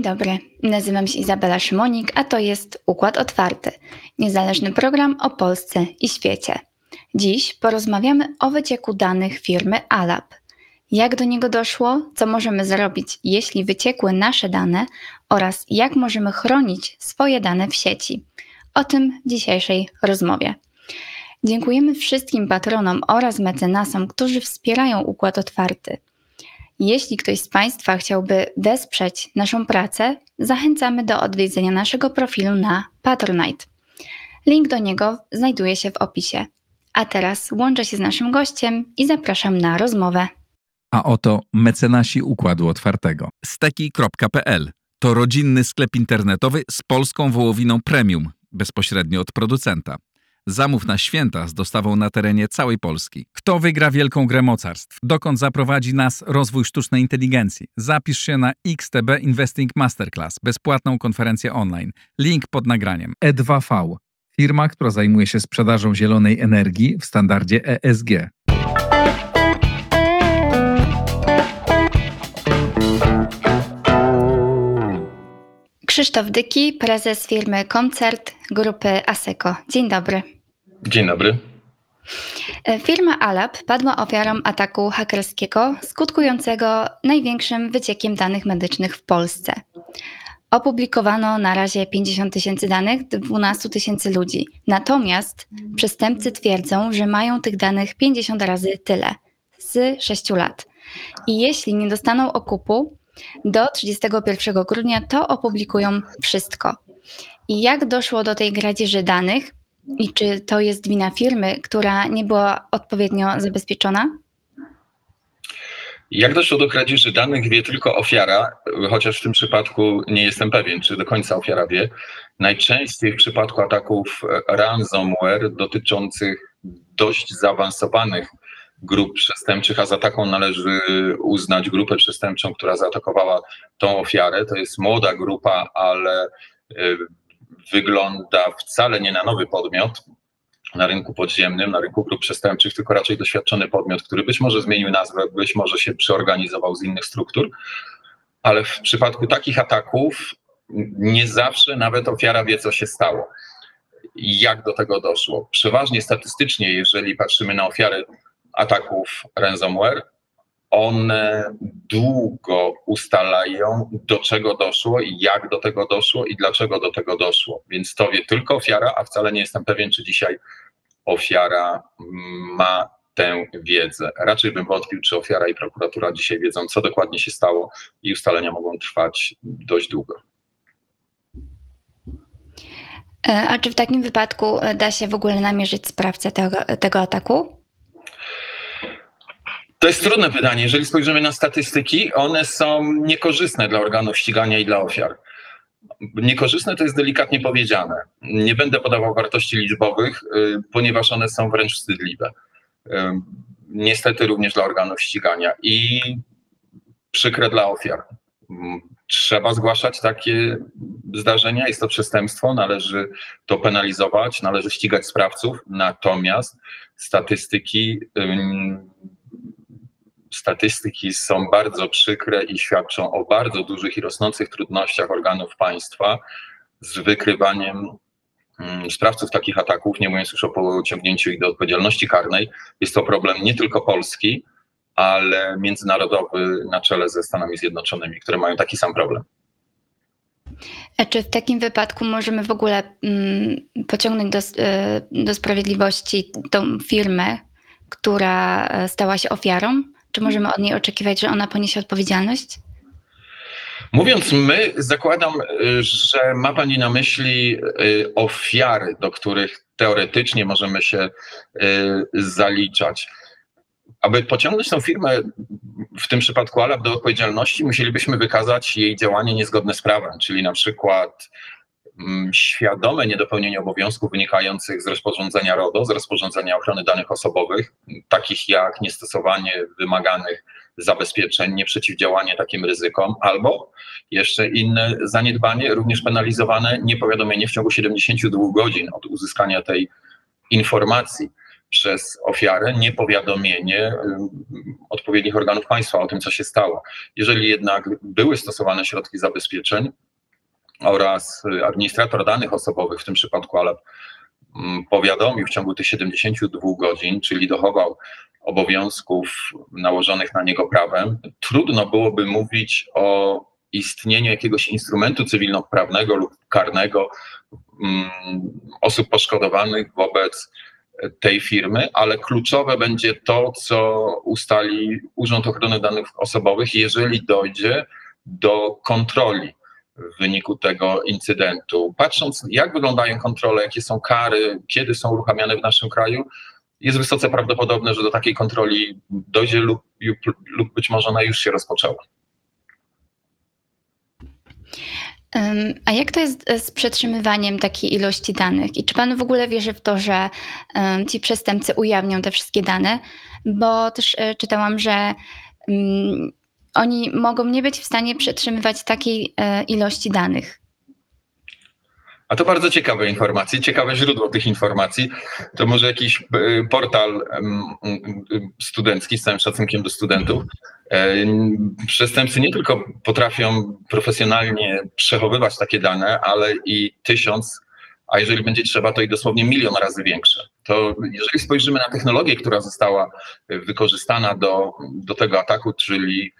Dzień dobry, nazywam się Izabela Szymonik, a to jest Układ Otwarty, niezależny program o Polsce i świecie. Dziś porozmawiamy o wycieku danych firmy Alab. Jak do niego doszło, co możemy zrobić, jeśli wyciekły nasze dane oraz jak możemy chronić swoje dane w sieci. O tym dzisiejszej rozmowie. Dziękujemy wszystkim patronom oraz mecenasom, którzy wspierają Układ Otwarty. Jeśli ktoś z Państwa chciałby wesprzeć naszą pracę, zachęcamy do odwiedzenia naszego profilu na Patronite. Link do niego znajduje się w opisie. A teraz łączę się z naszym gościem i zapraszam na rozmowę. A oto mecenasi Układu Otwartego. Steki.pl to rodzinny sklep internetowy z polską wołowiną premium, bezpośrednio od producenta. Zamów na święta z dostawą na terenie całej Polski. Kto wygra wielką grę mocarstw? Dokąd zaprowadzi nas rozwój sztucznej inteligencji? Zapisz się na XTB Investing Masterclass, bezpłatną konferencję online. Link pod nagraniem. E2V. Firma, która zajmuje się sprzedażą zielonej energii w standardzie ESG. Krzysztof Dyki, prezes firmy Koncert grupy Aseco. Dzień dobry. Dzień dobry. E, Firma Alab padła ofiarą ataku hakerskiego skutkującego największym wyciekiem danych medycznych w Polsce. Opublikowano na razie 50 tysięcy danych 12 tysięcy ludzi. Natomiast przestępcy twierdzą, że mają tych danych 50 razy tyle z 6 lat. I jeśli nie dostaną okupu do 31 grudnia, to opublikują wszystko. I jak doszło do tej gradzieży danych? I czy to jest wina firmy, która nie była odpowiednio zabezpieczona? Jak doszło do kradzieży danych, wie tylko ofiara, chociaż w tym przypadku nie jestem pewien, czy do końca ofiara wie. Najczęściej w przypadku ataków ransomware dotyczących dość zaawansowanych grup przestępczych, a za taką należy uznać grupę przestępczą, która zaatakowała tą ofiarę. To jest młoda grupa, ale y, wygląda wcale nie na nowy podmiot na rynku podziemnym, na rynku grup przestępczych, tylko raczej doświadczony podmiot, który być może zmienił nazwę, być może się przeorganizował z innych struktur, ale w przypadku takich ataków nie zawsze nawet ofiara wie, co się stało. Jak do tego doszło? Przeważnie statystycznie, jeżeli patrzymy na ofiary ataków ransomware, one długo ustalają, do czego doszło i jak do tego doszło i dlaczego do tego doszło. Więc to wie tylko ofiara, a wcale nie jestem pewien, czy dzisiaj ofiara ma tę wiedzę. Raczej bym wątpił, czy ofiara i prokuratura dzisiaj wiedzą, co dokładnie się stało i ustalenia mogą trwać dość długo. E, A czy w takim wypadku e, da się w ogóle namierzyć sprawcę tego, tego ataku? To jest trudne pytanie. Jeżeli spojrzymy na statystyki, one są niekorzystne dla organów ścigania i dla ofiar. Niekorzystne to jest delikatnie powiedziane. Nie będę podawał wartości liczbowych, y, ponieważ one są wręcz wstydliwe. Y, Niestety również dla organów ścigania i przykre dla ofiar. Mm, Trzeba zgłaszać takie zdarzenia, jest to przestępstwo, należy to penalizować, należy ścigać sprawców, natomiast statystyki statystyki są bardzo przykre i świadczą o bardzo dużych i rosnących trudnościach organów państwa z wykrywaniem mm, sprawców takich ataków, nie mówiąc już o pociągnięciu ich do odpowiedzialności karnej. Jest to problem nie tylko polski, ale międzynarodowy na czele ze Stanami Zjednoczonymi, które mają taki sam problem. A czy w takim wypadku możemy w ogóle mm, pociągnąć do, e, do sprawiedliwości tą firmę, która e, stała się ofiarą? Czy możemy od niej oczekiwać, że ona poniesie odpowiedzialność? Mówiąc my, zakładam, y, że ma Pani na myśli y, ofiary, do których teoretycznie możemy się y, zaliczać. Aby pociągnąć tą firmę, w tym przypadku Alab, do odpowiedzialności, musielibyśmy wykazać jej działanie niezgodne z prawem, czyli na przykład świadome niedopełnienie obowiązków wynikających z rozporządzenia RODO, z rozporządzenia ochrony danych osobowych, takich jak niestosowanie wymaganych zabezpieczeń, nieprzeciwdziałanie takim ryzykom, albo jeszcze inne zaniedbanie, również penalizowane, niepowiadomienie w ciągu 72 godzin od uzyskania tej informacji. przez ofiarę, niepowiadomienie odpowiednich organów państwa o tym, co się stało. Jeżeli jednak były stosowane środki zabezpieczeń oraz administrator danych osobowych, w tym przypadku ALAP, powiadomił w ciągu tych 72 godzin, czyli dochował obowiązków nałożonych na niego prawem, trudno byłoby mówić o istnieniu jakiegoś instrumentu cywilnoprawnego lub karnego osób poszkodowanych wobec tej firmy, ale kluczowe będzie to, co ustali Urząd Ochrony Danych Osobowych, jeżeli dojdzie do kontroli w wyniku tego incydentu. Patrząc, jak wyglądają kontrole, jakie są kary, kiedy są uruchamiane w naszym kraju, jest wysoce prawdopodobne, że do takiej kontroli dojdzie lub, lub być może ona już się rozpoczęła. A jak to jest e, z przetrzymywaniem takiej ilości danych? I czy pan w ogóle wierzy w to, że ci przestępcy ujawnią te wszystkie dane? Bo też e, czytałam, że oni mogą nie być w stanie przetrzymywać takiej e, ilości danych. A to bardzo ciekawe informacje, ciekawe źródło tych informacji. To może jakiś portal studencki z całym szacunkiem do studentów. E, przestępcy nie tylko potrafią profesjonalnie przechowywać takie dane, ale i tysiąc, a jeżeli będzie trzeba, to i dosłownie milion razy większe. To jeżeli spojrzymy na technologię, która została wykorzystana do, do tego ataku, czyli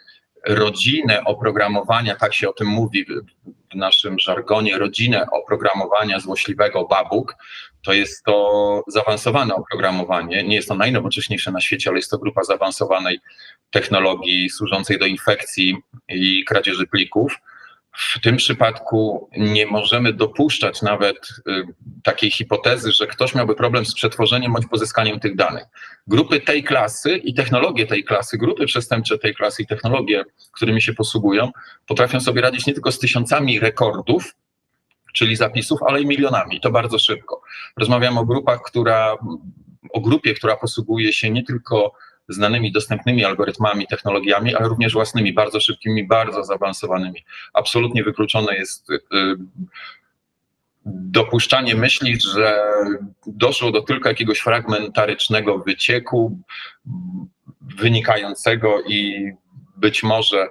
rodzinę oprogramowania, tak się o tym mówi w naszym żargonie, rodzinę oprogramowania złośliwego babuk, to jest to zaawansowane oprogramowanie. Nie jest to najnowocześniejsze na świecie, ale jest to grupa zaawansowanej technologii służącej do infekcji i kradzieży plików. W tym przypadku nie możemy dopuszczać nawet y, takiej hipotezy, że ktoś miałby problem z przetworzeniem bądź pozyskaniem tych danych. Grupy tej klasy i technologie tej klasy, grupy przestępcze tej klasy i technologie, którymi się posługują, potrafią sobie radzić nie tylko z tysiącami rekordów, czyli zapisów, ale i milionami. To bardzo szybko. Rozmawiam o grupach, która, o grupie, która posługuje się nie tylko znanymi, dostępnymi algorytmami, technologiami, ale również własnymi, bardzo szybkimi, bardzo zaawansowanymi. Absolutnie wykluczone jest y, dopuszczanie myśli, że doszło do tylko jakiegoś fragmentarycznego wycieku wynikającego i być może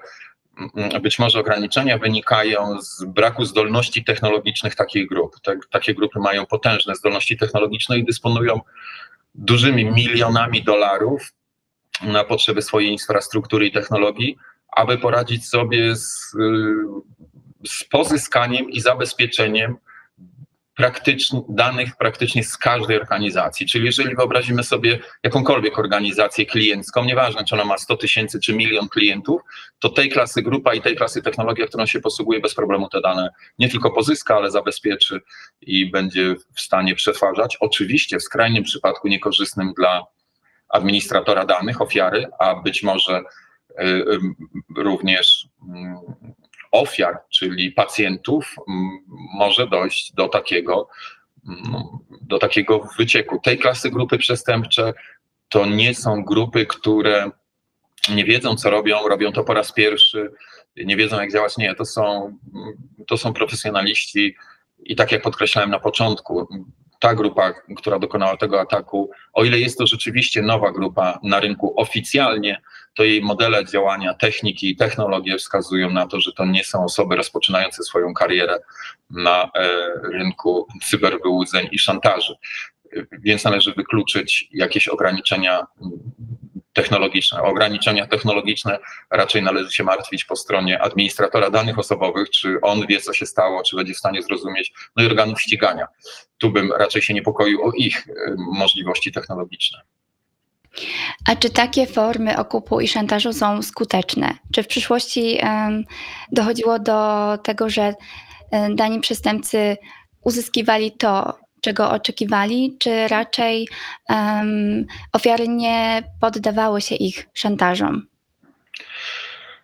być może ograniczenia wynikają z braku zdolności technologicznych takich grup. takie grupy mają potężne zdolności technologiczne i dysponują dużymi milionami dolarów na potrzeby swojej infrastruktury i technologii, aby poradzić sobie z, z pozyskaniem i zabezpieczeniem praktycznych danych praktycznie z każdej organizacji. Czyli jeżeli wyobrazimy sobie jakąkolwiek organizację kliencką, nieważne czy ona ma 100 tysięcy czy milion klientów, to tej klasy grupa i tej klasy technologia, którą się posługuje, bez problemu te dane nie tylko pozyska, ale zabezpieczy i będzie w stanie przetwarzać. Oczywiście w skrajnym przypadku niekorzystnym dla administratora danych, ofiary, a być może y, y, również mm, ofiar, czyli pacjentów, może dojść do takiego, do takiego wycieku. Tej klasy grupy przestępcze to nie są grupy, które nie wiedzą, co robią, robią to po raz pierwszy, nie wiedzą, jak działać. Nie, to są, to są profesjonaliści i tak jak podkreślałem na początku, ta grupa, która dokonała tego ataku, o ile jest to rzeczywiście nowa grupa na rynku oficjalnie, to jej modele działania, techniki i technologie wskazują na to, że to nie są osoby rozpoczynające swoją karierę na e, rynku cyberwyłudzeń i szantaży. Więc należy wykluczyć jakieś ograniczenia technologiczne. O ograniczenia technologiczne raczej należy się martwić po stronie administratora danych osobowych, czy on wie, co się stało, czy będzie w stanie zrozumieć, no i organów ścigania. Tu bym raczej się niepokoił o ich y, możliwości technologiczne. A czy takie formy okupu i szantażu są skuteczne? Czy w przyszłości dochodziło do tego, że dani przestępcy uzyskiwali to, czego oczekiwali, czy raczej um, ofiary nie poddawały się ich szantażom?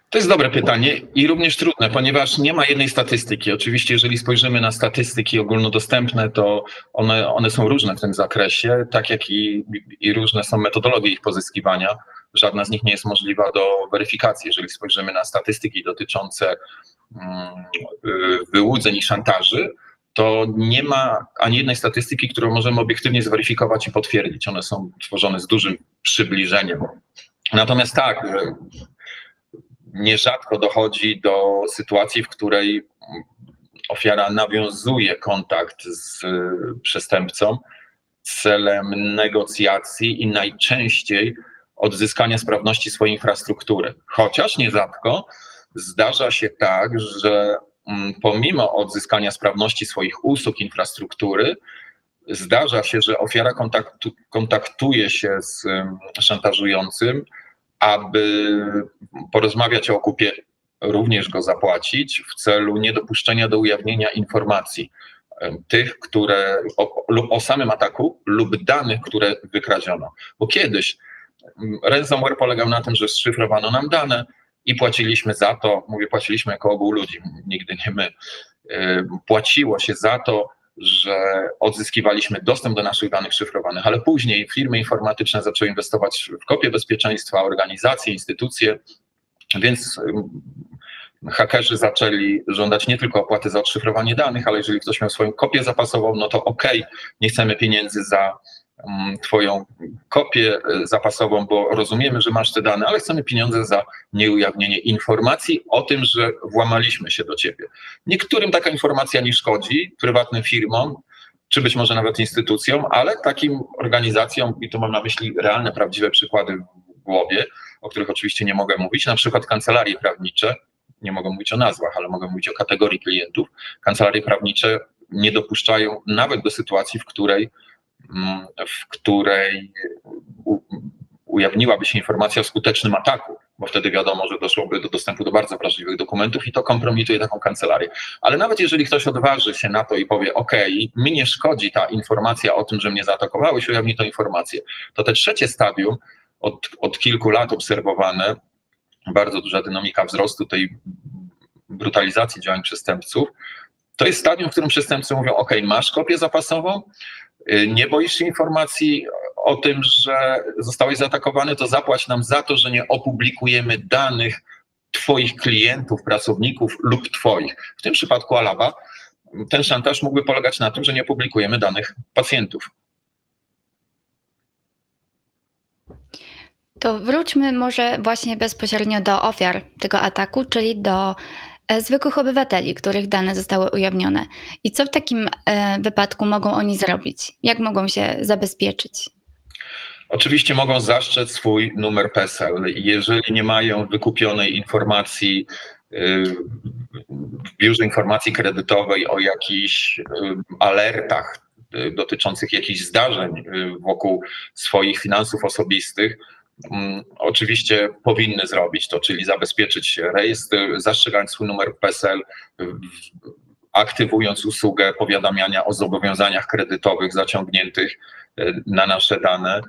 To jest dobre pytanie i również trudne, ponieważ nie ma jednej statystyki. Oczywiście, jeżeli spojrzymy na statystyki ogólnodostępne, to one, one są różne w tym zakresie, tak jak i, i różne są metodologie ich pozyskiwania. Żadna z nich nie jest możliwa do weryfikacji. Jeżeli spojrzymy na statystyki dotyczące mm, y, wyłudzeń i szantaży, to nie ma ani jednej statystyki, którą możemy obiektywnie zweryfikować i potwierdzić. One są tworzone z dużym przybliżeniem. Natomiast tak, nierzadko dochodzi do sytuacji, w której ofiara nawiązuje kontakt z przestępcą celem negocjacji i najczęściej odzyskania sprawności swojej infrastruktury. Chociaż nierzadko zdarza się tak, że pomimo odzyskania sprawności swoich usług, infrastruktury, zdarza się, że ofiara kontaktu, kontaktuje się z mm, szantażującym, aby porozmawiać o okupie, również go zapłacić w celu niedopuszczenia do ujawnienia informacji tych, które o, lub o samym ataku, lub danych, które wykradziono. Bo kiedyś ransomware polegał na tym, że szyfrowano nam dane i płaciliśmy za to, mówię płaciliśmy jako ogół ludzi, nigdy nie my, płaciło się za to, że odzyskiwaliśmy dostęp do naszych danych szyfrowanych, ale później firmy informatyczne zaczęły inwestować w kopie bezpieczeństwa, organizacje, instytucje, więc hakerzy zaczęli żądać nie tylko opłaty za odszyfrowanie danych, ale jeżeli ktoś miał swoją kopię zapasową, no to okej, okay, nie chcemy pieniędzy za mm, Twoją kopię e, zapasową, bo rozumiemy, że masz te dane, ale chcemy pieniądze za nieujawnienie informacji o tym, że włamaliśmy się do Ciebie. Niektórym taka informacja nie szkodzi, prywatnym firmom, czy być może nawet instytucjom, ale takim organizacjom, i tu mam na myśli realne, prawdziwe przykłady w głowie, o których oczywiście nie mogę mówić, na przykład kancelarie prawnicze, nie mogę mówić o nazwach, ale mogę mówić o kategorii klientów, kancelarie prawnicze nie dopuszczają nawet do sytuacji, w której, w której ujawniłaby się informacja o skutecznym ataku, bo wtedy wiadomo, że doszłoby do dostępu do bardzo wrażliwych dokumentów i to kompromituje taką kancelarię. Ale nawet jeżeli ktoś odważy się na to i powie, OK, mi nie szkodzi ta informacja o tym, że mnie zaatakowałeś, ujawni tę informację, to te trzecie stadium, od, od kilku lat obserwowane, bardzo duża dynamika wzrostu tej brutalizacji działań przestępców. To jest stadium, w którym przestępcy mówią: OK, masz kopię zapasową, nie boisz się informacji o tym, że zostałeś zaatakowany, to zapłać nam za to, że nie opublikujemy danych Twoich klientów, pracowników lub Twoich. W tym przypadku Alaba ten szantaż mógłby polegać na tym, że nie publikujemy danych pacjentów. To wróćmy może właśnie bezpośrednio do ofiar tego ataku, czyli do zwykłych obywateli, których dane zostały ujawnione. I co w takim e, wypadku mogą oni zrobić? Jak mogą się zabezpieczyć? Oczywiście mogą zaszczeć swój numer PESEL. Jeżeli nie mają wykupionej informacji y, w biurze informacji kredytowej o jakichś alertach dotyczących jakichś zdarzeń wokół swoich finansów osobistych, oczywiście powinny zrobić to, czyli zabezpieczyć rejestr, zastrzegając swój numer PESEL, aktywując usługę powiadamiania o zobowiązaniach kredytowych zaciągniętych e, na nasze dane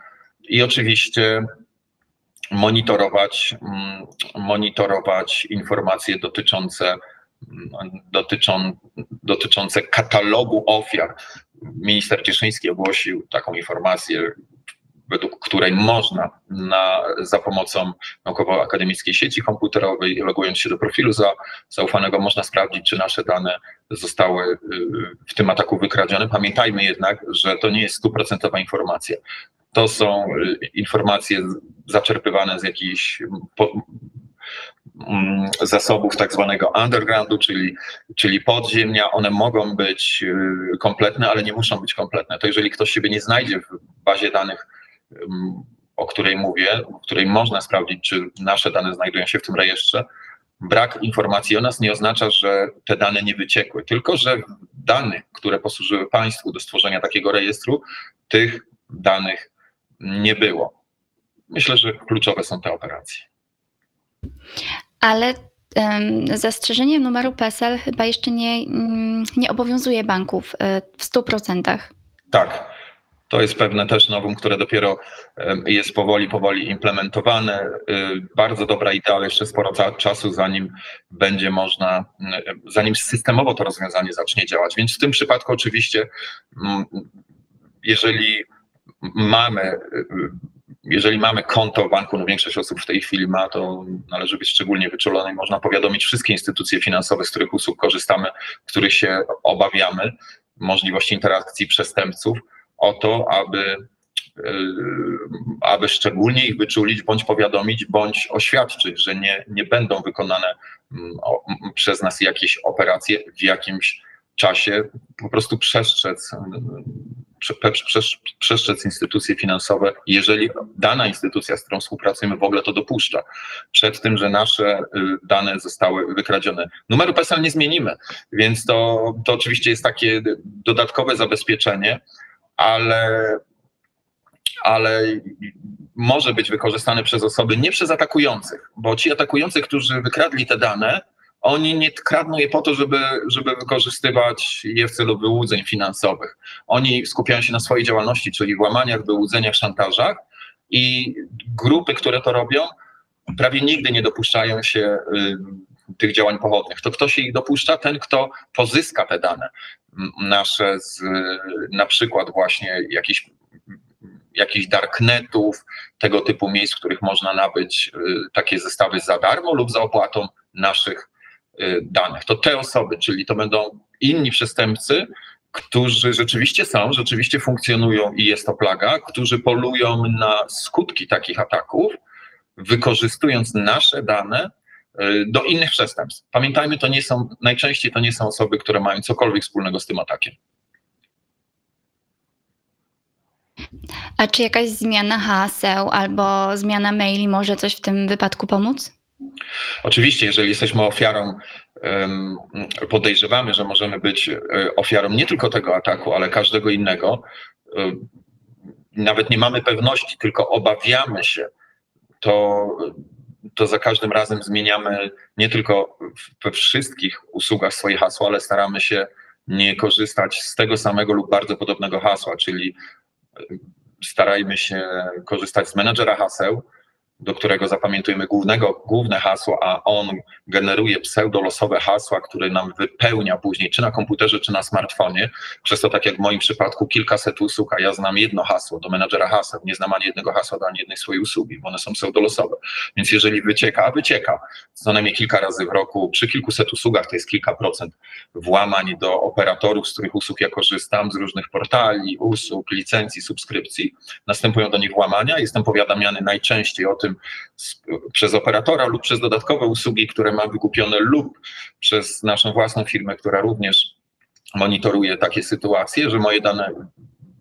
i oczywiście monitorować, mm, monitorować informacje dotyczące, mm, dotyczą, dotyczące katalogu ofiar. Minister Cieszyński ogłosił taką informację według której można na, za pomocą naukowo-akademickiej sieci komputerowej, logując się do profilu za, zaufanego, można sprawdzić, czy nasze dane zostały y, w tym ataku wykradzione. Pamiętajmy jednak, że to nie jest stuprocentowa informacja. To są y, informacje zaczerpywane z jakichś po, zasobów tak zwanego undergroundu, czyli, czyli podziemia. One mogą być y, kompletne, ale nie muszą być kompletne. To jeżeli ktoś siebie nie znajdzie w bazie danych o której mówię, o której można sprawdzić, czy nasze dane znajdują się w tym rejestrze, brak informacji o nas nie oznacza, że te dane nie wyciekły, tylko że danych, które posłużyły państwu do stworzenia takiego rejestru, tych danych nie było. Myślę, że kluczowe są te operacje. Ale zastrzeżenie numeru PESEL chyba jeszcze nie, mm, nie obowiązuje banków e, w 100%. Tak. To jest pewne też nowum, które dopiero jest powoli, powoli implementowane. Y, bardzo dobra idea, ale jeszcze sporo czasu, zanim będzie można, zanim systemowo to rozwiązanie zacznie działać. Więc w tym przypadku oczywiście, jeżeli mamy jeżeli mamy konto w banku, no większość osób w tej chwili ma, to należy być szczególnie wyczulony i można powiadomić wszystkie instytucje finansowe, z których usług korzystamy, których się obawiamy, możliwości interakcji przestępców, o to, aby, yy, aby szczególnie ich wyczulić, bądź powiadomić, bądź oświadczyć, że nie, nie będą wykonane mm, przez nas jakieś operacje w jakimś czasie, po prostu przestrzec przestrzec instytucje finansowe, jeżeli dana instytucja, z którą współpracujemy, w ogóle to dopuszcza, przed tym, że nasze y, dane zostały wykradzione. Numeru PESEL nie zmienimy, więc to, to oczywiście jest takie dodatkowe zabezpieczenie, ale, ale może być wykorzystane przez osoby nie przez atakujących, bo ci atakujący, którzy wykradli te dane, oni nie kradną je po to, żeby, żeby wykorzystywać je w celu wyłudzeń finansowych. Oni skupiają się na swojej działalności, czyli włamaniach, wyłudzeniach, szantażach i grupy, które to robią, prawie nigdy nie dopuszczają się tych działań pochodnych. To kto się ich dopuszcza? Ten, kto pozyska te dane nasze z na przykład właśnie jakichś jakichś darknetów, tego typu miejsc, w których można nabyć y, takie zestawy za darmo lub za opłatą naszych Y, danych. To te osoby, czyli to będą inni przestępcy, którzy rzeczywiście są, rzeczywiście funkcjonują i jest to plaga, którzy polują na skutki takich ataków, wykorzystując nasze dane do innych przestępstw. Pamiętajmy, to nie są, najczęściej to nie są osoby, które mają cokolwiek wspólnego z tym atakiem. A czy jakaś zmiana haseł albo zmiana maili może coś w tym wypadku pomóc? Oczywiście, jeżeli jesteśmy ofiarą, podejrzewamy, że możemy być e, ofiarą nie tylko tego ataku, ale każdego innego, e, nawet nie mamy pewności, tylko obawiamy się, to, to za każdym razem zmieniamy nie tylko we wszystkich usługach swoje hasło, ale staramy się nie korzystać z tego samego lub bardzo podobnego hasła, czyli starajmy się korzystać z menedżera haseł, do którego zapamiętujemy głównego, główne hasło, a on generuje pseudolosowe hasła, które nam wypełnia później, czy na komputerze, czy na smartfonie. Przez to, tak jak w moim przypadku, kilkaset usług, a ja znam jedno hasło do menadżera haseł, nie znam ani jednego hasła do ani jednej swojej usługi, bo one są pseudolosowe. Więc jeżeli wycieka, a wycieka co najmniej kilka razy w roku, przy kilkuset usługach to jest kilka procent włamań do operatorów, z których usług ja korzystam, z różnych portali, usług, licencji, subskrypcji. Następują do nich włamania. Jestem powiadamiany najczęściej o tym, tym przez operatora lub przez dodatkowe usługi, które ma wykupione lub przez naszą własną firmę, która również monitoruje takie sytuacje, że moje dane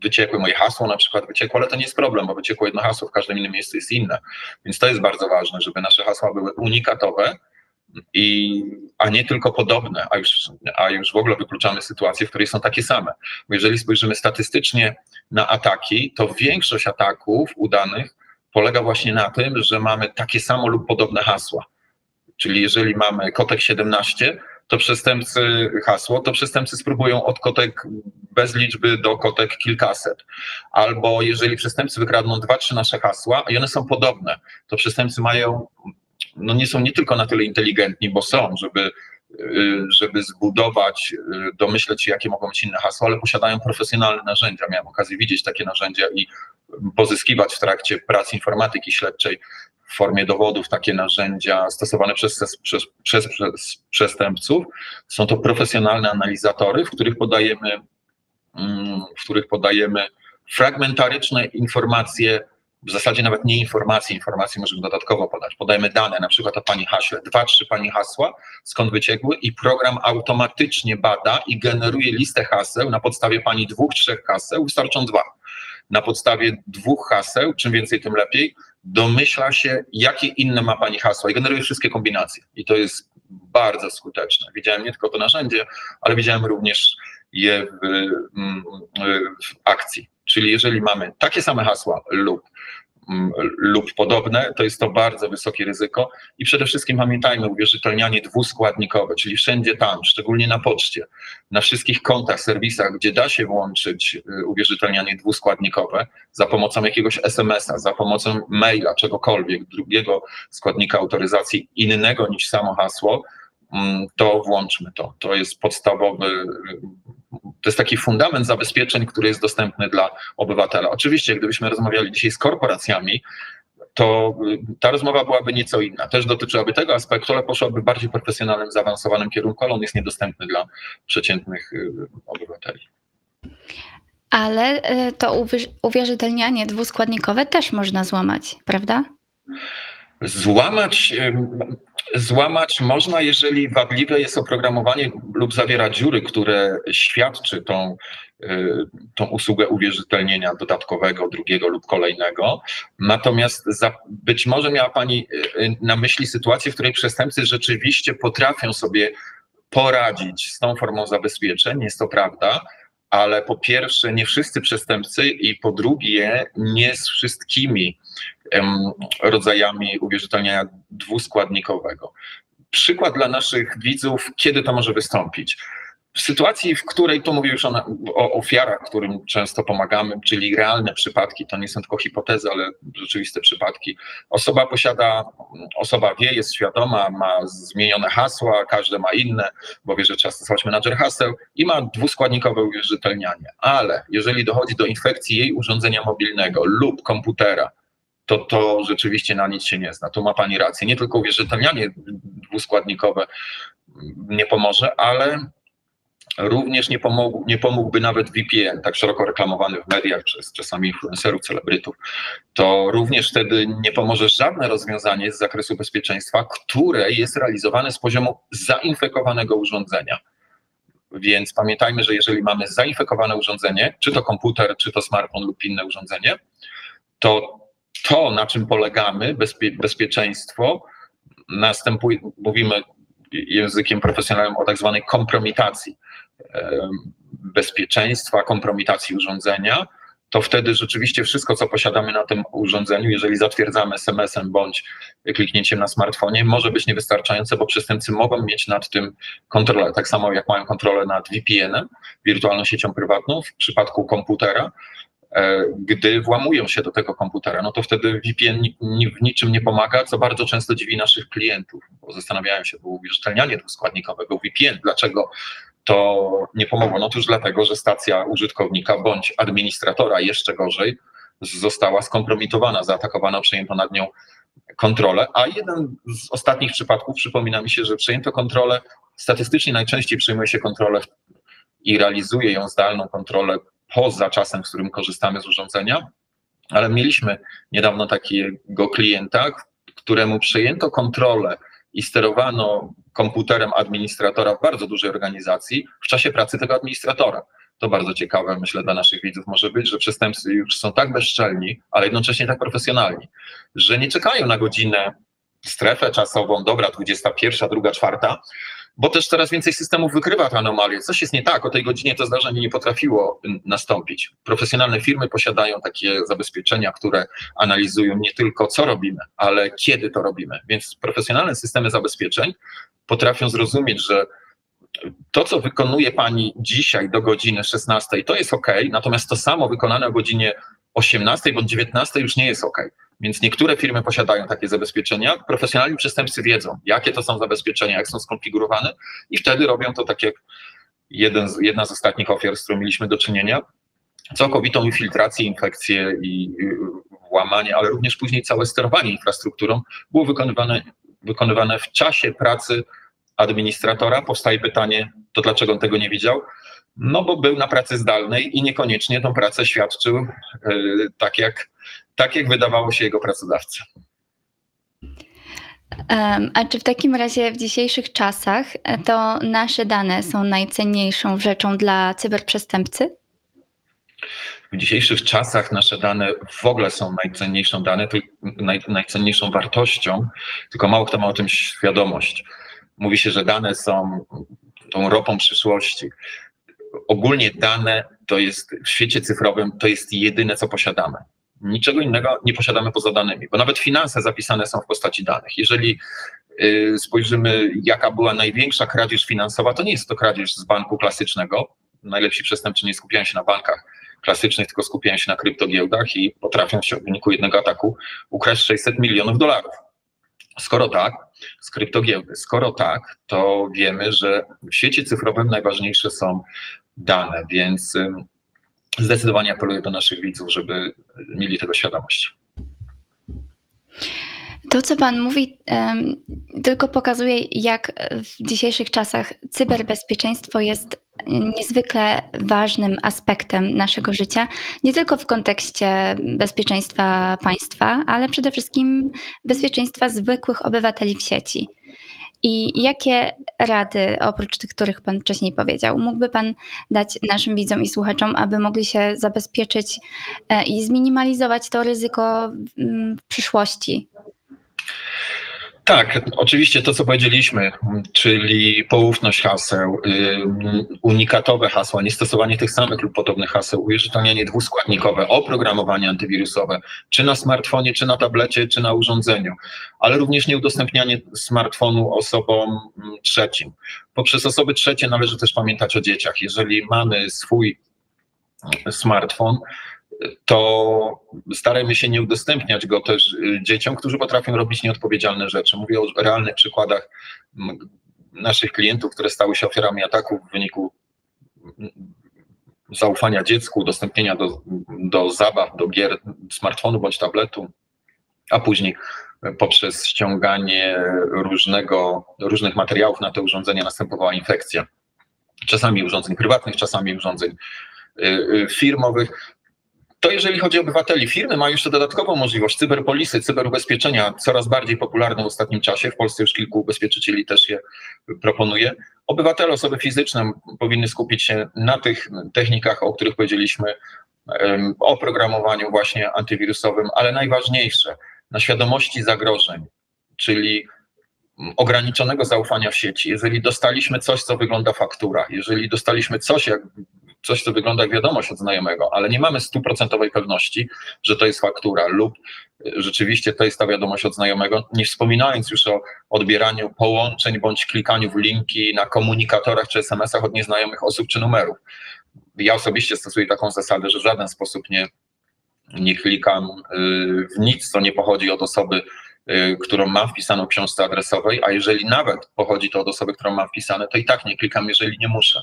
wyciekły, moje hasło na przykład wyciekło, ale to nie jest problem, bo wyciekło jedno hasło, w każdym innym miejscu jest inne. Więc to jest bardzo ważne, żeby nasze hasła były unikatowe, i, a nie tylko podobne, a już, a już w ogóle wykluczamy sytuacje, w której są takie same. Bo jeżeli spojrzymy statystycznie na ataki, to większość ataków udanych polega właśnie na tym, że mamy takie samo lub podobne hasła. Czyli jeżeli mamy kotek 17, to przestępcy hasło, to przestępcy spróbują od kotek bez liczby do kotek kilkaset. Albo jeżeli przestępcy wykradną dwa, trzy nasze hasła i one są podobne, to przestępcy mają, no nie są nie tylko na tyle inteligentni, bo są, żeby żeby zbudować, y, domyśleć się, jakie mogą być inne hasła, ale posiadają profesjonalne narzędzia. Miałem okazję widzieć takie narzędzia i pozyskiwać w trakcie pracy informatyki śledczej w formie dowodów takie narzędzia stosowane przez, przez, przez, przez przestępców. Są to profesjonalne analizatory, w których podajemy, mm, w których podajemy fragmentaryczne informacje w zasadzie nawet nie informacje, informacje możemy dodatkowo podać. Podajemy dane, na przykład o pani haśle, dwa, trzy pani hasła, skąd wyciekły i program automatycznie bada i generuje listę haseł na podstawie pani dwóch, trzech haseł, wystarczą dwa. Na podstawie dwóch haseł, czym więcej, tym lepiej, domyśla się, jakie inne ma pani hasła i generuje wszystkie kombinacje. I to jest bardzo skuteczne. Widziałem nie tylko to narzędzie, ale widziałem również je w, mm, w akcji. Czyli jeżeli mamy takie same hasła lub mm, lub podobne, to jest to bardzo wysokie ryzyko i przede wszystkim pamiętajmy uwierzytelnianie dwuskładnikowe, czyli wszędzie tam, szczególnie na poczcie, na wszystkich kontach, serwisach, gdzie da się włączyć y, uwierzytelnianie dwuskładnikowe za pomocą jakiegoś SMS-a, za pomocą maila, czegokolwiek, drugiego składnika autoryzacji innego niż samo hasło, mm, to włączmy to. To jest podstawowy To jest taki fundament zabezpieczeń, który jest dostępny dla obywatela. Oczywiście, gdybyśmy rozmawiali dzisiaj z korporacjami, to y, ta rozmowa byłaby nieco inna. Też dotyczyłaby tego aspektu, ale poszłaby bardziej profesjonalnym, zaawansowanym kierunku, ale on jest niedostępny dla przeciętnych y, obywateli. Ale y, to uwierzytelnianie dwuskładnikowe też można złamać, prawda? Złamać, złamać można, jeżeli wadliwe jest oprogramowanie lub zawiera dziury, które świadczy tą, y, tą usługę uwierzytelnienia dodatkowego, drugiego lub kolejnego. Natomiast za, być może miała Pani y, na myśli sytuację, w której przestępcy rzeczywiście potrafią sobie poradzić z tą formą zabezpieczeń, jest to prawda, ale po pierwsze nie wszyscy przestępcy i po drugie nie z wszystkimi rodzajami uwierzytelniania dwuskładnikowego. Przykład dla naszych widzów, kiedy to może wystąpić. W sytuacji, w której tu mówię już o, o, ofiarach, którym często pomagamy, czyli realne przypadki, to nie są tylko hipotezy, ale rzeczywiste przypadki. Osoba posiada, osoba wie, jest świadoma, ma zmienione hasła, każde ma inne, bo wie, że trzeba stosować menadżer haseł i ma dwuskładnikowe uwierzytelnianie. Ale jeżeli dochodzi do infekcji jej urządzenia mobilnego lub komputera, to to rzeczywiście na nic się nie zna. Tu ma Pani rację. Nie tylko uwierzytelnianie dwuskładnikowe nie pomoże, ale również nie, pomógł, nie pomógłby nawet VPN, tak szeroko reklamowany w mediach przez czasami influencerów, celebrytów. To również wtedy nie pomoże żadne rozwiązanie z zakresu bezpieczeństwa, które jest realizowane z poziomu zainfekowanego urządzenia. Więc pamiętajmy, że jeżeli mamy zainfekowane urządzenie, czy to komputer, czy to smartfon lub inne urządzenie, to to, na czym polegamy, bezpie, bezpieczeństwo, następuje, mówimy językiem profesjonalnym o tak zwanej kompromitacji bezpieczeństwa, kompromitacji urządzenia, to wtedy rzeczywiście wszystko, co posiadamy na tym urządzeniu, jeżeli zatwierdzamy SMS-em bądź kliknięciem na smartfonie, może być niewystarczające, bo przestępcy mogą mieć nad tym kontrolę. Tak samo jak mają kontrolę nad VPN-em, wirtualną siecią prywatną, w przypadku komputera, E, gdy włamują się do tego komputera, no to wtedy VPN w niczym nie pomaga, co bardzo często dziwi naszych klientów, bo zastanawiają się, było uwierzytelnianie dwuskładnikowego VPN, dlaczego to nie pomogło? No otóż dlatego, że stacja użytkownika bądź administratora, jeszcze gorzej, została skompromitowana, zaatakowana, przejęto nad nią kontrolę, a jeden z ostatnich przypadków przypomina mi się, że przejęto kontrolę, statystycznie najczęściej przyjmuje się kontrolę i realizuje ją zdalną kontrolę poza czasem, z którym korzystamy z urządzenia, ale mieliśmy niedawno takiego klienta, któremu przejęto kontrolę i sterowano komputerem administratora w bardzo dużej organizacji w czasie pracy tego administratora. To bardzo ciekawe, myślę, dla naszych widzów może być, że przestępcy już są tak bezczelni, ale jednocześnie tak profesjonalni, że nie czekają na godzinę, strefę czasową, dobra, 21, druga, czwarta, bo też coraz więcej systemów wykrywa te anomalie. Coś jest nie tak, o tej godzinie to zdarzenie nie potrafiło nastąpić. Profesjonalne firmy posiadają takie zabezpieczenia, które analizują nie tylko co robimy, ale kiedy to robimy. Więc profesjonalne systemy zabezpieczeń potrafią zrozumieć, że to, co wykonuje Pani dzisiaj do godziny 16, to jest ok, natomiast to samo wykonane o godzinie 18 bądź 19 już nie jest ok. Więc niektóre firmy posiadają takie zabezpieczenia. Profesjonalni przestępcy wiedzą, jakie to są zabezpieczenia, jak są skonfigurowane, i wtedy robią to tak jak jeden z, jedna z ostatnich ofiar, z którą mieliśmy do czynienia, całkowitą infiltrację, infekcję i włamanie, ale również później całe sterowanie infrastrukturą było wykonywane, wykonywane w czasie pracy administratora. Powstaje pytanie, to dlaczego on tego nie widział? No bo był na pracy zdalnej i niekoniecznie tą pracę świadczył yy, tak jak tak jak wydawało się jego pracodawcy. A czy w takim razie w dzisiejszych czasach e, to nasze dane są najcenniejszą rzeczą dla cyberprzestępcy? W dzisiejszych czasach nasze dane w ogóle są najcenniejszą dane, naj, najcenniejszą wartością, tylko mało kto ma o tym świadomość. Mówi się, że dane są tą ropą przyszłości. Ogólnie dane to jest w świecie cyfrowym to jest jedyne, co posiadamy. Niczego innego nie posiadamy poza danymi, bo nawet finanse zapisane są w postaci danych. Jeżeli y, spojrzymy, jaka była największa kradzież finansowa, to nie jest to kradzież z banku klasycznego. Najlepsi przestępcy nie skupiają się na bankach klasycznych, tylko skupiają się na kryptogiełdach i potrafią w wyniku jednego ataku ukraść 600 milionów dolarów. Skoro tak, z kryptogiełdy, skoro tak, to wiemy, że w świecie cyfrowym najważniejsze są dane, więc zdecydowanie apeluję do naszych widzów, żeby mieli tego świadomość. To, co Pan mówi, tylko pokazuje, jak w dzisiejszych czasach cyberbezpieczeństwo jest niezwykle ważnym aspektem naszego życia, nie tylko w kontekście bezpieczeństwa państwa, ale przede wszystkim bezpieczeństwa zwykłych obywateli w sieci. I jakie rady, oprócz tych, których Pan wcześniej powiedział, mógłby Pan dać naszym widzom i słuchaczom, aby mogli się zabezpieczyć e, i zminimalizować to ryzyko mm, w przyszłości? Tak, oczywiście to, co powiedzieliśmy, czyli poufność haseł, unikatowe hasła, niestosowanie tych samych lub podobnych haseł, uwierzytelnianie dwuskładnikowe, oprogramowanie antywirusowe, czy na smartfonie, czy na tablecie, czy na urządzeniu, ale również nieudostępnianie smartfonu osobom mm, trzecim. Poprzez osoby trzecie należy też pamiętać o dzieciach. Jeżeli mamy swój smartfon, to starajmy się nie udostępniać go też y, dzieciom, którzy potrafią robić nieodpowiedzialne rzeczy. Mówię o realnych przykładach naszych klientów, które stały się ofiarami ataków w wyniku m, zaufania dziecku, udostępnienia do, do zabaw, do gier smartfonu bądź tabletu, a później poprzez ściąganie różnego, różnych materiałów na te urządzenia następowała infekcja. Czasami urządzeń prywatnych, czasami urządzeń y, y, firmowych. To jeżeli chodzi o obywateli, firmy mają jeszcze dodatkową możliwość cyberpolisy, cyberubezpieczenia, coraz bardziej popularne w ostatnim czasie. W Polsce już kilku ubezpieczycieli też je proponuje. Obywatele, osoby fizyczne powinny skupić się na tych technikach, o których powiedzieliśmy, o programowaniu właśnie antywirusowym, ale najważniejsze, na świadomości zagrożeń, czyli ograniczonego zaufania w sieci. Jeżeli dostaliśmy coś, co wygląda faktura, jeżeli dostaliśmy coś, jak coś, co wygląda jak wiadomość od znajomego, ale nie mamy stuprocentowej pewności, że to jest faktura lub y, rzeczywiście to jest ta wiadomość od znajomego, nie wspominając już o odbieraniu połączeń bądź klikaniu w linki na komunikatorach czy SMS-ach od nieznajomych osób czy numerów. Ja osobiście stosuję taką zasadę, że w żaden sposób nie, nie klikam y, w nic, co nie pochodzi od osoby, którą mam wpisaną w książce adresowej, a jeżeli nawet pochodzi to od osoby, którą mam wpisane, to i tak nie klikam, jeżeli nie muszę,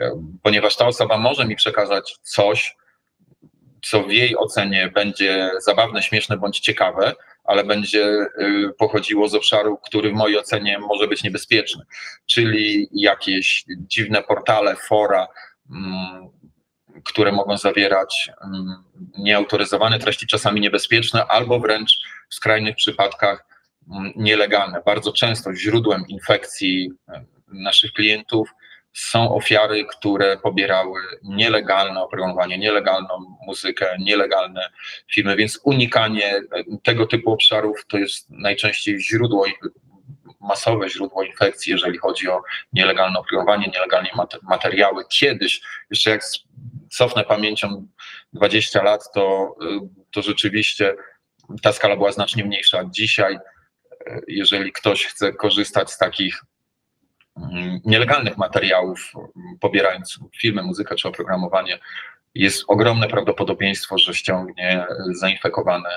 Y, ponieważ ta osoba może mi przekazać coś, co w jej ocenie będzie zabawne, śmieszne bądź ciekawe, ale będzie y, pochodziło z obszaru, który w mojej ocenie może być niebezpieczny, czyli jakieś dziwne portale, fora, mm, które mogą zawierać mm, nieautoryzowane treści, czasami niebezpieczne, albo wręcz w skrajnych przypadkach mm, nielegalne. Bardzo często źródłem infekcji e, naszych klientów są ofiary, które pobierały nielegalne oprogramowanie, nielegalną muzykę, nielegalne filmy, więc unikanie tego typu obszarów to jest najczęściej źródło, masowe źródło infekcji, jeżeli chodzi o nielegalne oprogramowanie, nielegalne mate- materiały. Kiedyś, jeszcze jak cofnę pamięcią 20 lat, to, y, to rzeczywiście ta skala była znacznie mniejsza. Dzisiaj, y, jeżeli ktoś chce korzystać z takich mm, nielegalnych materiałów, mm, pobierając filmy, muzykę czy oprogramowanie, jest ogromne prawdopodobieństwo, że ściągnie y, zainfekowane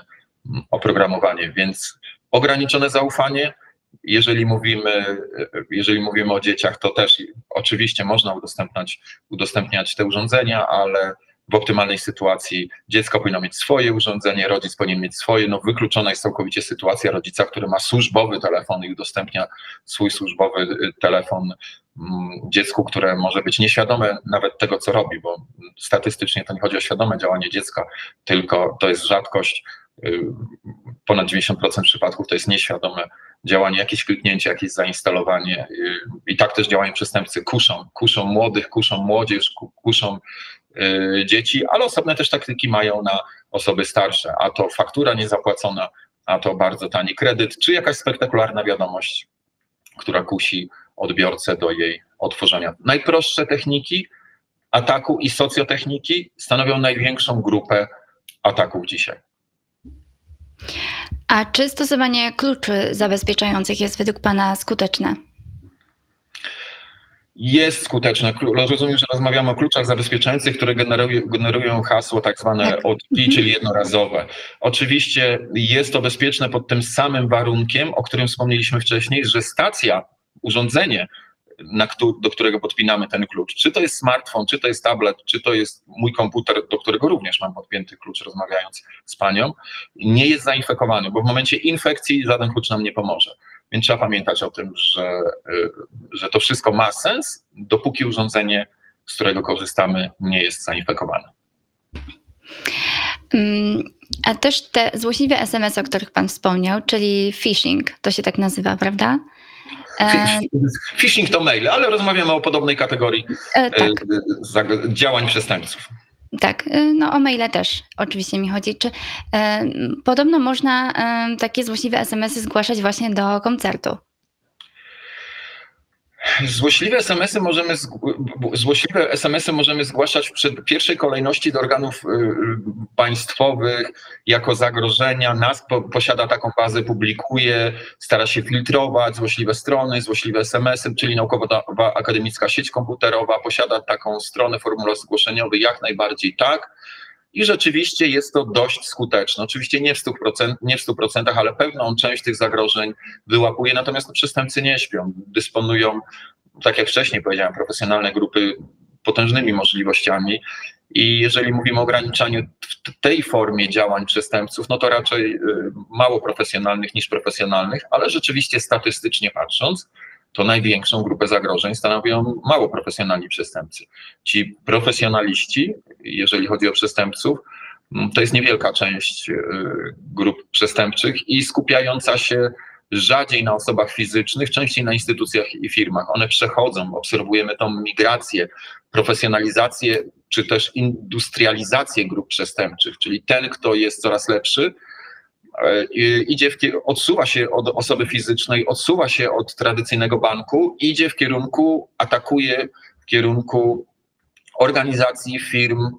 mm, oprogramowanie, więc ograniczone zaufanie. Jeżeli mówimy, jeżeli mówimy o dzieciach, to też oczywiście można udostępniać, udostępniać te urządzenia, ale w optymalnej sytuacji dziecko powinno mieć swoje urządzenie, rodzic powinien mieć swoje. No, wykluczona jest całkowicie sytuacja rodzica, który ma służbowy telefon i udostępnia swój służbowy y, telefon mm, dziecku, które może być nieświadome nawet tego, co robi, bo statystycznie to nie chodzi o świadome działanie dziecka, tylko to jest rzadkość. Y, Ponad 90% przypadków to jest nieświadome działanie, jakieś kliknięcie, jakieś zainstalowanie. y, I tak też działają przestępcy. Kuszą, kuszą młodych, kuszą młodzież, ku- kuszą y, dzieci, ale osobne też taktyki mają na osoby starsze, a to faktura niezapłacona, a to bardzo tani kredyt, czy jakaś spektakularna wiadomość, która kusi odbiorcę do jej otworzenia. Najprostsze techniki ataku i socjotechniki stanowią największą grupę ataków dzisiaj. A czy stosowanie kluczy zabezpieczających jest według Pana skuteczne? Jest skuteczne. Klu- Rozumiem, że rozmawiamy o kluczach zabezpieczających, które generują, generują hasło tak zwane Tak. OTP, czyli jednorazowe. Oczywiście jest to bezpieczne pod tym samym warunkiem, o którym wspomnieliśmy wcześniej, że stacja, urządzenie na do którego podpinamy ten klucz. Czy to jest smartfon, czy to jest tablet, czy to jest mój komputer, do którego również mam podpięty klucz, rozmawiając z panią, nie jest zainfekowany, bo w momencie infekcji żaden klucz nam nie pomoże. Więc trzeba pamiętać o tym, że, y, że to wszystko ma sens, dopóki urządzenie, z którego korzystamy, nie jest zainfekowane. Mm, A też te złośliwe SMS, o których Pan wspomniał, czyli phishing, to się tak nazywa, prawda? E, Phishing to maile, ale rozmawiamy o podobnej kategorii e, tak, y, zag- działań przestępców. tak. E, No o maile też oczywiście mi chodzi. Czy e, podobno można e, takie złośliwe SMS-y zgłaszać właśnie do koncertu? Złośliwe SMS-y możemy, złośliwe SMS-y możemy zgłaszać w pierwszej kolejności do organów y, y, państwowych jako zagrożenia. NASK po, posiada taką bazę, publikuje, stara się filtrować złośliwe strony, złośliwe SMS-y, czyli Naukowa Akademicka Sieć Komputerowa posiada taką stronę, formularz zgłoszeniowy, jak najbardziej tak. I rzeczywiście jest to dość skuteczne. Oczywiście nie w 100%, nie w 100% ale pewną część tych zagrożeń wyłapuje, natomiast przestępcy nie śpią. Dysponują, tak jak wcześniej powiedziałem, profesjonalne grupy potężnymi możliwościami. I jeżeli mówimy o ograniczaniu w tej formie działań przestępców, no to raczej y, mało profesjonalnych niż profesjonalnych, ale rzeczywiście statystycznie patrząc, to największą grupę zagrożeń stanowią mało profesjonalni przestępcy. Ci profesjonaliści, jeżeli chodzi o przestępców, mm, to jest niewielka część y, grup przestępczych i skupiająca się rzadziej na osobach fizycznych, częściej na instytucjach i firmach. One przechodzą, obserwujemy tą migrację, profesjonalizację czy też industrializację grup przestępczych, czyli ten, kto jest coraz lepszy, idzie w, odsuwa się od osoby fizycznej, odsuwa się od tradycyjnego banku, idzie w kierunku, atakuje w kierunku organizacji, firm,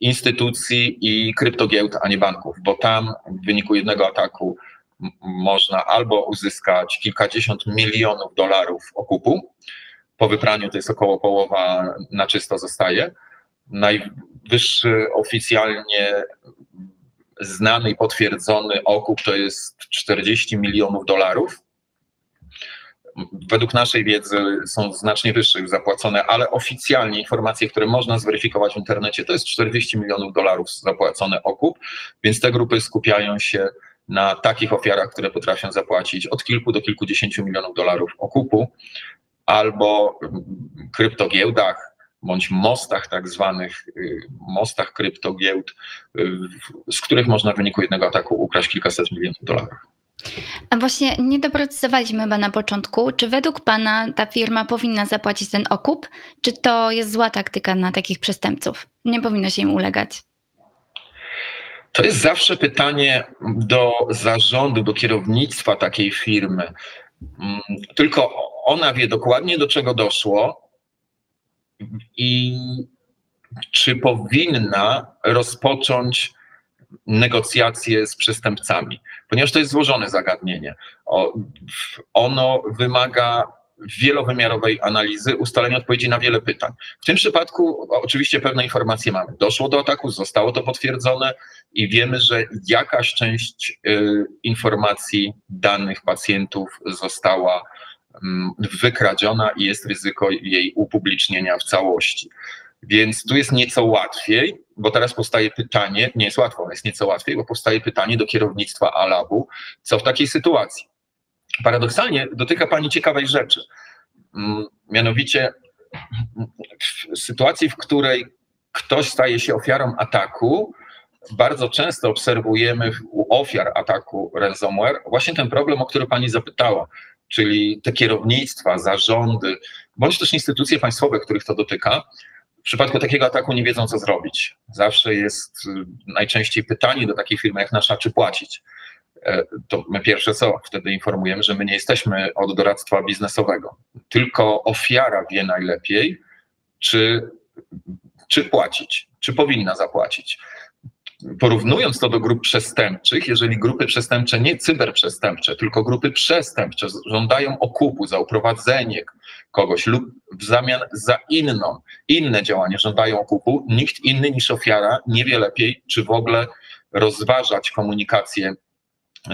instytucji i kryptogiełd, a nie banków, bo tam w wyniku jednego ataku można albo uzyskać kilkadziesiąt milionów dolarów okupu, po wypraniu to jest około połowa na czysto zostaje. Najwyższy oficjalnie znany i potwierdzony okup to jest 40 milionów dolarów. Według naszej wiedzy są znacznie wyższe już zapłacone, ale oficjalnie informacje, które można zweryfikować w internecie, to jest 40 milionów dolarów zapłacone okup, więc te grupy skupiają się na takich ofiarach, które potrafią zapłacić od kilku do kilkudziesięciu milionów dolarów okupu, albo kryptogiełdach, bądź mostach tak zwanych, y, mostach kryptogiełd, y, z których można w wyniku jednego ataku ukraść kilkaset milionów dolarów. A właśnie nie doprecyzowaliśmy chyba na początku, czy według Pana ta firma powinna zapłacić ten okup, czy to jest zła taktyka na takich przestępców? Nie powinno się im ulegać. To jest zawsze pytanie do zarządu, do kierownictwa takiej firmy. Mm, Tylko ona wie dokładnie, do czego doszło i czy powinna rozpocząć negocjacje z przestępcami, ponieważ to jest złożone zagadnienie. Ono wymaga wielowymiarowej analizy, ustalenia odpowiedzi na wiele pytań. W tym przypadku oczywiście pewne informacje mamy. Doszło do ataku, zostało to potwierdzone i wiemy, że jakaś część y, informacji, danych pacjentów została wykradziona i jest ryzyko jej upublicznienia w całości. Więc tu jest nieco łatwiej, bo teraz powstaje pytanie, nie jest łatwo, ale jest nieco łatwiej, bo powstaje pytanie do kierownictwa Alabu, co w takiej sytuacji. Paradoksalnie dotyka Pani ciekawej rzeczy. Mm, Mianowicie w sytuacji, w której ktoś staje się ofiarą ataku, bardzo często obserwujemy u ofiar ataku ransomware właśnie ten problem, o który Pani zapytała, czyli te kierownictwa, zarządy, bądź też instytucje państwowe, których to dotyka, w przypadku takiego ataku nie wiedzą, co zrobić. Zawsze jest y, najczęściej pytanie do takiej firmy jak nasza, czy płacić. E, To my pierwsze co, wtedy informujemy, że my nie jesteśmy od doradztwa biznesowego. Tylko ofiara wie najlepiej, czy, czy płacić, czy powinna zapłacić. Porównując to do grup przestępczych, jeżeli grupy przestępcze, nie cyberprzestępcze, tylko grupy przestępcze żądają okupu za uprowadzenie kogoś lub w zamian za inną, inne działanie żądają okupu, nikt inny niż ofiara nie wie lepiej, czy w ogóle rozważać komunikację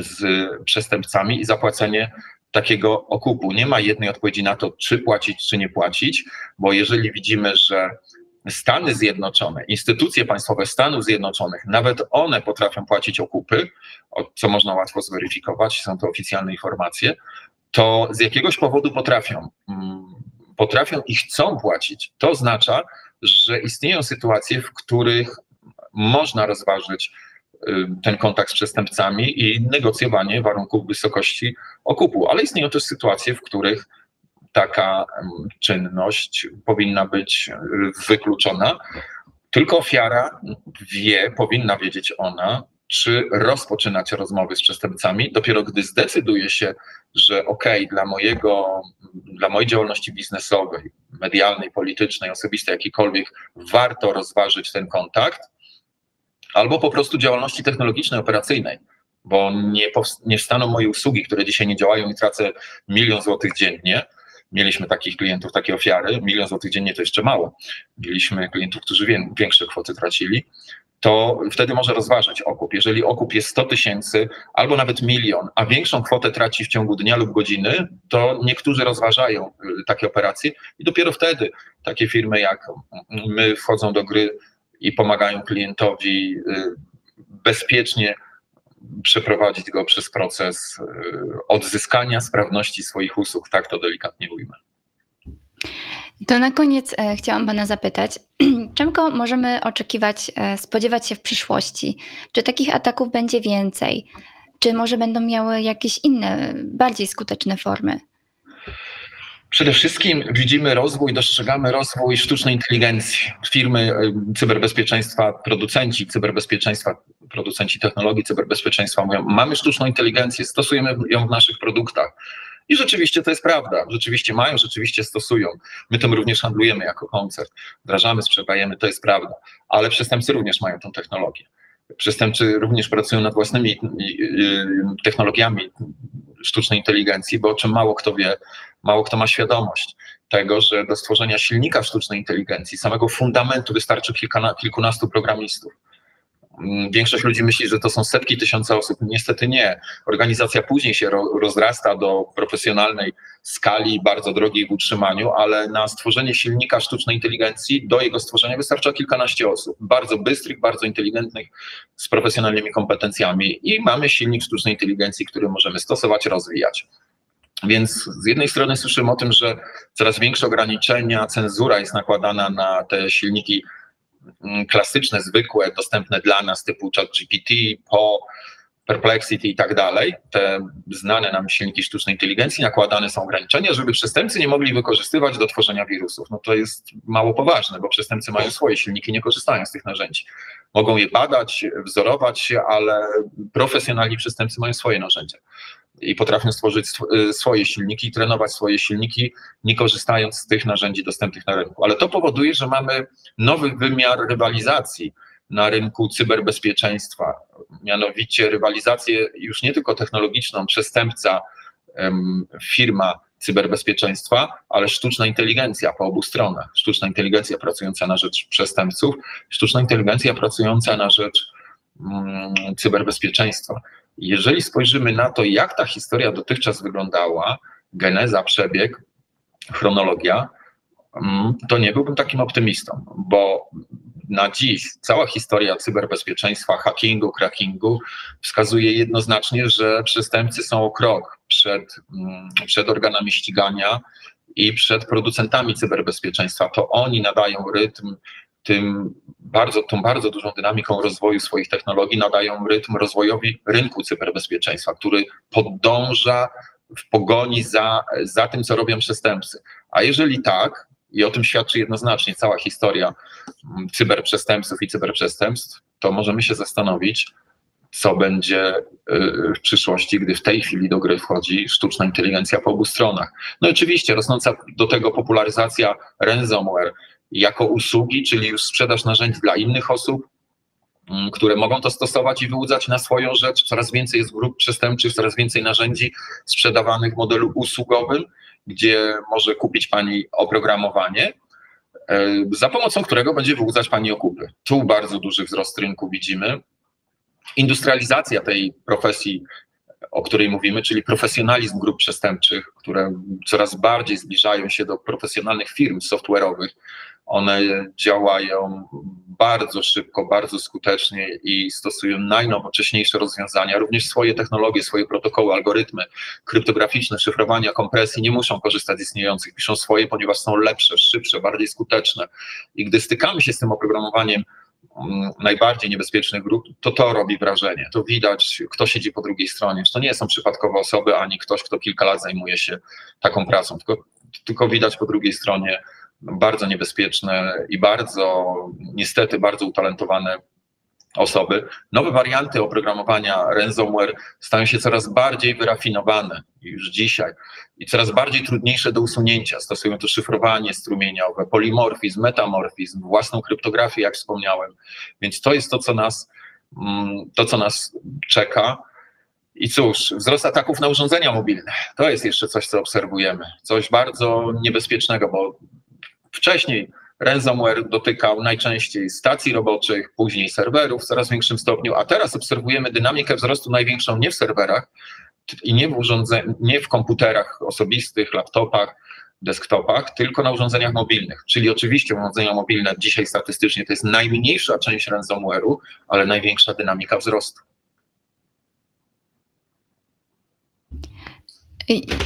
z przestępcami i zapłacenie takiego okupu. Nie ma jednej odpowiedzi na to, czy płacić, czy nie płacić, bo jeżeli widzimy, że Stany Zjednoczone, instytucje państwowe Stanów Zjednoczonych, nawet one potrafią płacić okupy, co można łatwo zweryfikować, są to oficjalne informacje, to z jakiegoś powodu potrafią. Mm, potrafią i chcą płacić. To oznacza, że istnieją sytuacje, w których można rozważyć y, ten kontakt z przestępcami i negocjowanie warunków wysokości okupu, ale istnieją też sytuacje, w których taka czynność powinna być wykluczona. Tylko ofiara wie, powinna wiedzieć ona, czy rozpoczynać rozmowy z przestępcami, dopiero gdy zdecyduje się, że ok, dla mojego, dla mojej działalności biznesowej, medialnej, politycznej, osobistej, jakiejkolwiek, warto rozważyć ten kontakt, albo po prostu działalności technologicznej, operacyjnej, bo nie, nie wstaną moje usługi, które dzisiaj nie działają i tracę milion złotych dziennie. Mieliśmy takich klientów, takie ofiary. Milion złotych dziennie to jeszcze mało. Mieliśmy klientów, którzy większe kwoty tracili to wtedy może rozważyć okup. Jeżeli okup jest 100 tysięcy albo nawet milion, a większą kwotę traci w ciągu dnia lub godziny, to niektórzy rozważają y, takie operacje i dopiero wtedy takie firmy jak my wchodzą do gry i pomagają klientowi y, bezpiecznie przeprowadzić go przez proces y, odzyskania sprawności swoich usług, tak to delikatnie ujmę. To na koniec e, chciałam Pana zapytać, czego możemy oczekiwać, e, spodziewać się w przyszłości? Czy takich ataków będzie więcej? Czy może będą miały jakieś inne, bardziej skuteczne formy? Przede wszystkim widzimy rozwój, dostrzegamy rozwój sztucznej inteligencji. Firmy e, cyberbezpieczeństwa, producenci cyberbezpieczeństwa, producenci technologii cyberbezpieczeństwa mówią, mamy sztuczną inteligencję, stosujemy ją w naszych produktach. I rzeczywiście to jest prawda. Rzeczywiście mają, rzeczywiście stosują. My tym również handlujemy jako koncert. Wdrażamy, sprzedajemy, to jest prawda. Ale przestępcy również mają tą technologię. Przestępcy również pracują nad własnymi technologiami sztucznej inteligencji, bo o czym mało kto wie, mało kto ma świadomość tego, że do stworzenia silnika sztucznej inteligencji, samego fundamentu wystarczy kilka, kilkunastu programistów. Mm, większość ludzi myśli, że to są setki tysiące osób. Niestety nie. Organizacja później się rozrasta do profesjonalnej skali, bardzo drogiej w utrzymaniu, ale na stworzenie silnika sztucznej inteligencji, do jego stworzenia wystarcza kilkanaście osób. Bardzo bystrych, bardzo inteligentnych, z profesjonalnymi kompetencjami i mamy silnik sztucznej inteligencji, który możemy stosować, rozwijać. Więc z jednej strony słyszymy o tym, że coraz większe ograniczenia, cenzura jest nakładana na te silniki klasyczne, zwykłe, dostępne dla nas typu ChatGPT, po Perplexity i tak dalej, te znane nam silniki sztucznej inteligencji, nakładane są ograniczenia, żeby przestępcy nie mogli wykorzystywać do tworzenia wirusów. No to jest mało poważne, bo przestępcy mają swoje silniki, nie korzystają z tych narzędzi. Mogą je badać, wzorować się, ale profesjonalni przestępcy mają swoje narzędzia i potrafią stworzyć y, swoje silniki, trenować swoje silniki, nie korzystając z tych narzędzi dostępnych na rynku. Ale to powoduje, że mamy nowy wymiar rywalizacji na rynku cyberbezpieczeństwa, mianowicie rywalizację już nie tylko technologiczną, przestępca, firma cyberbezpieczeństwa, ale sztuczna inteligencja po obu stronach. Sztuczna inteligencja pracująca na rzecz przestępców, sztuczna inteligencja pracująca na rzecz mm, cyberbezpieczeństwa. Jeżeli spojrzymy na to, jak ta historia dotychczas wyglądała, geneza, przebieg, chronologia, mm, to nie byłbym takim optymistą, bo na dziś cała historia cyberbezpieczeństwa, hackingu, crackingu wskazuje jednoznacznie, że przestępcy są o krok przed, mm, przed organami ścigania i przed producentami cyberbezpieczeństwa. To oni nadają rytm tym bardzo, tą bardzo dużą dynamiką rozwoju swoich technologii nadają rytm rozwojowi rynku cyberbezpieczeństwa, który podąża w pogoni za, za tym, co robią przestępcy. A jeżeli tak, i o tym świadczy jednoznacznie cała historia mm, cyberprzestępców i cyberprzestępstw, to możemy się zastanowić, co będzie y, w przyszłości, gdy w tej chwili do gry wchodzi sztuczna inteligencja po obu stronach. No oczywiście rosnąca do tego popularyzacja ransomware, jako usługi, czyli już sprzedaż narzędzi dla innych osób, mm, które mogą to stosować i wyłudzać na swoją rzecz. Coraz więcej jest grup przestępczych, coraz więcej narzędzi sprzedawanych w modelu usługowym, gdzie może kupić Pani oprogramowanie, e, za pomocą którego będzie wyłudzać Pani okupy. Tu bardzo duży wzrost rynku widzimy. Industrializacja tej profesji o której mówimy, czyli profesjonalizm grup przestępczych, które coraz bardziej zbliżają się do profesjonalnych firm software'owych. One działają bardzo szybko, bardzo skutecznie i stosują najnowocześniejsze rozwiązania, również swoje technologie, swoje protokoły, algorytmy kryptograficzne, szyfrowania, kompresji. Nie muszą korzystać z istniejących, piszą swoje, ponieważ są lepsze, szybsze, bardziej skuteczne. I gdy stykamy się z tym oprogramowaniem, mm, najbardziej niebezpiecznych grup, to to robi wrażenie. To widać, kto siedzi po drugiej stronie. To nie są przypadkowe osoby, ani ktoś, kto kilka lat zajmuje się taką pracą, tylko, tylko widać po drugiej stronie bardzo niebezpieczne i bardzo, niestety, bardzo utalentowane osoby. Nowe warianty oprogramowania ransomware stają się coraz bardziej wyrafinowane już dzisiaj i coraz bardziej trudniejsze do usunięcia. Stosują to szyfrowanie strumieniowe, polimorfizm, metamorfizm, własną kryptografię, jak wspomniałem. Więc to jest to, co nas, mm, to, co nas czeka. I cóż, wzrost ataków na urządzenia mobilne. To jest jeszcze coś, co obserwujemy. Coś bardzo niebezpiecznego, bo Wcześniej ransomware dotykał najczęściej stacji roboczych, później serwerów w coraz większym stopniu, a teraz obserwujemy dynamikę wzrostu największą nie w serwerach i nie w, urządze- nie w komputerach osobistych, laptopach, desktopach, tylko na urządzeniach mobilnych. Czyli oczywiście urządzenia mobilne dzisiaj statystycznie to jest najmniejsza część ransomware'u, ale największa dynamika wzrostu.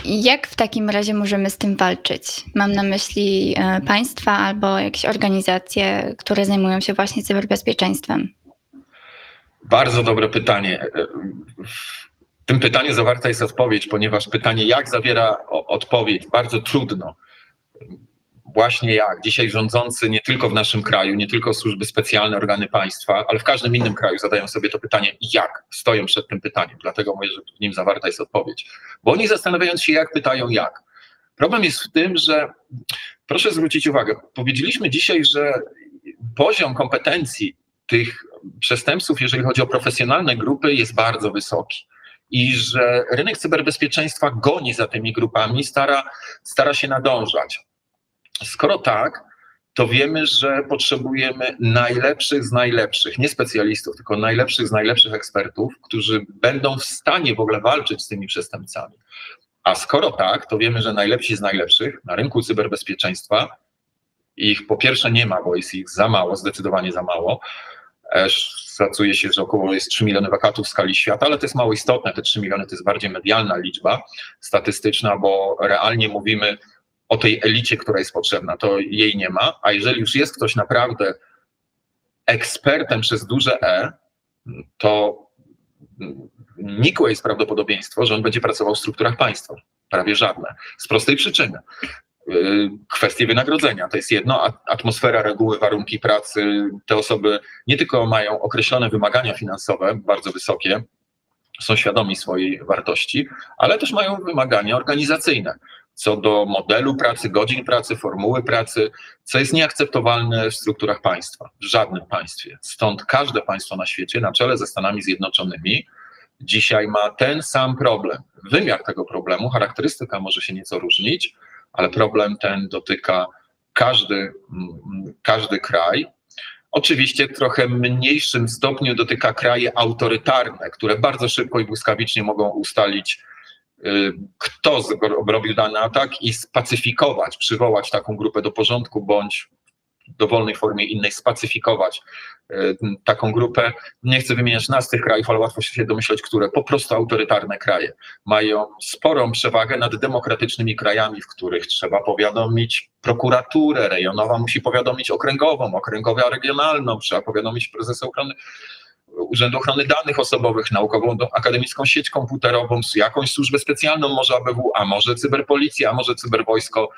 Jak w takim razie możemy z tym walczyć? Mam na myśli e, państwa albo jakieś organizacje, które zajmują się właśnie cyberbezpieczeństwem. Bardzo dobre pytanie. W tym pytaniu zawarta jest odpowiedź, ponieważ pytanie, jak zawiera odpowiedź, bardzo trudno właśnie jak dzisiaj rządzący nie tylko w naszym kraju, nie tylko służby specjalne, organy państwa, ale w każdym innym kraju zadają sobie to pytanie, jak stoją przed tym pytaniem. Dlatego mówię, że w nim zawarta jest odpowiedź. Bo oni zastanawiając się, jak pytają jak. Problem jest w tym, że proszę zwrócić uwagę, powiedzieliśmy dzisiaj, że poziom kompetencji tych przestępców, jeżeli chodzi o profesjonalne grupy, jest bardzo wysoki i że rynek cyberbezpieczeństwa goni za tymi grupami, stara, stara się nadążać. Skoro tak, to wiemy, że potrzebujemy najlepszych z najlepszych, nie specjalistów, tylko najlepszych z najlepszych ekspertów, którzy będą w stanie w ogóle walczyć z tymi przestępcami. A skoro tak, to wiemy, że najlepsi z najlepszych na rynku cyberbezpieczeństwa, ich po pierwsze nie ma, bo jest ich za mało, zdecydowanie za mało. Szacuje się, że około jest 3 miliony wakatów w skali świata, ale to jest mało istotne. Te 3 miliony to jest bardziej medialna liczba statystyczna, bo realnie mówimy o tej elicie, która jest potrzebna, to jej nie ma, a jeżeli już jest ktoś naprawdę ekspertem przez duże E, to nikłe jest prawdopodobieństwo, że on będzie pracował w strukturach państwa. Prawie żadne. Z prostej przyczyny. Y, kwestie wynagrodzenia to jest jedno, atmosfera, reguły, warunki pracy. Te osoby nie tylko mają określone wymagania finansowe, bardzo wysokie, są świadomi swojej wartości, ale też mają wymagania organizacyjne co do modelu pracy, godzin pracy, formuły pracy, co jest nieakceptowalne w strukturach państwa, w żadnym państwie. Stąd każde państwo na świecie, na czele ze Stanami Zjednoczonymi, dzisiaj ma ten sam problem. Wymiar tego problemu, charakterystyka może się nieco różnić, ale problem ten dotyka każdy, każdy kraj. Oczywiście w trochę mniejszym stopniu dotyka kraje autorytarne, które bardzo szybko i błyskawicznie mogą ustalić kto robił dany atak i spacyfikować, przywołać taką grupę do porządku, bądź w dowolnej formie innej spacyfikować y, taką grupę. Nie chcę wymieniać nas tych krajów, ale łatwo się domyśleć, które po prostu autorytarne kraje mają sporą przewagę nad demokratycznymi krajami, w których trzeba powiadomić prokuraturę, rejonowa musi powiadomić okręgową, okręgowa regionalną, trzeba powiadomić prezesa ochrony Urzędu Ochrony Danych Osobowych, naukową akademicką sieć komputerową, jakąś służbę specjalną, może ABW, a może cyberpolicja, a może cyberwojsko.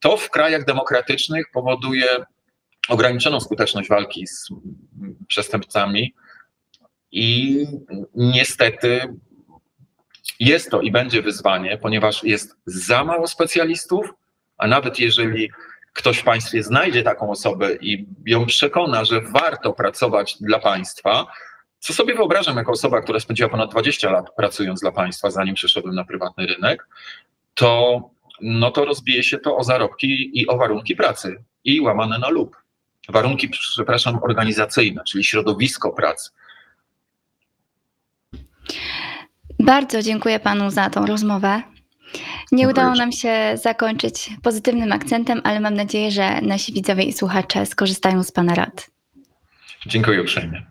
To w krajach demokratycznych powoduje ograniczoną skuteczność walki z przestępcami i niestety jest to i będzie wyzwanie, ponieważ jest za mało specjalistów, a nawet jeżeli ktoś w państwie znajdzie taką osobę i ją przekona, że warto pracować dla państwa, co sobie wyobrażam jako osoba, która spędziła ponad 20 lat pracując dla państwa, zanim przeszedłem na prywatny rynek, to, no to rozbije się to o zarobki i o warunki pracy i łamane na lub. Warunki, przepraszam, organizacyjne, czyli środowisko pracy. Bardzo dziękuję panu za tą rozmowę. Nie udało nam się zakończyć pozytywnym akcentem, ale mam nadzieję, że nasi widzowie i słuchacze skorzystają z Pana rad. Dziękuję uprzejmie.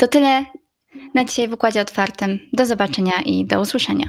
To tyle na dzisiaj w Układzie Otwartym. Do zobaczenia i do usłyszenia.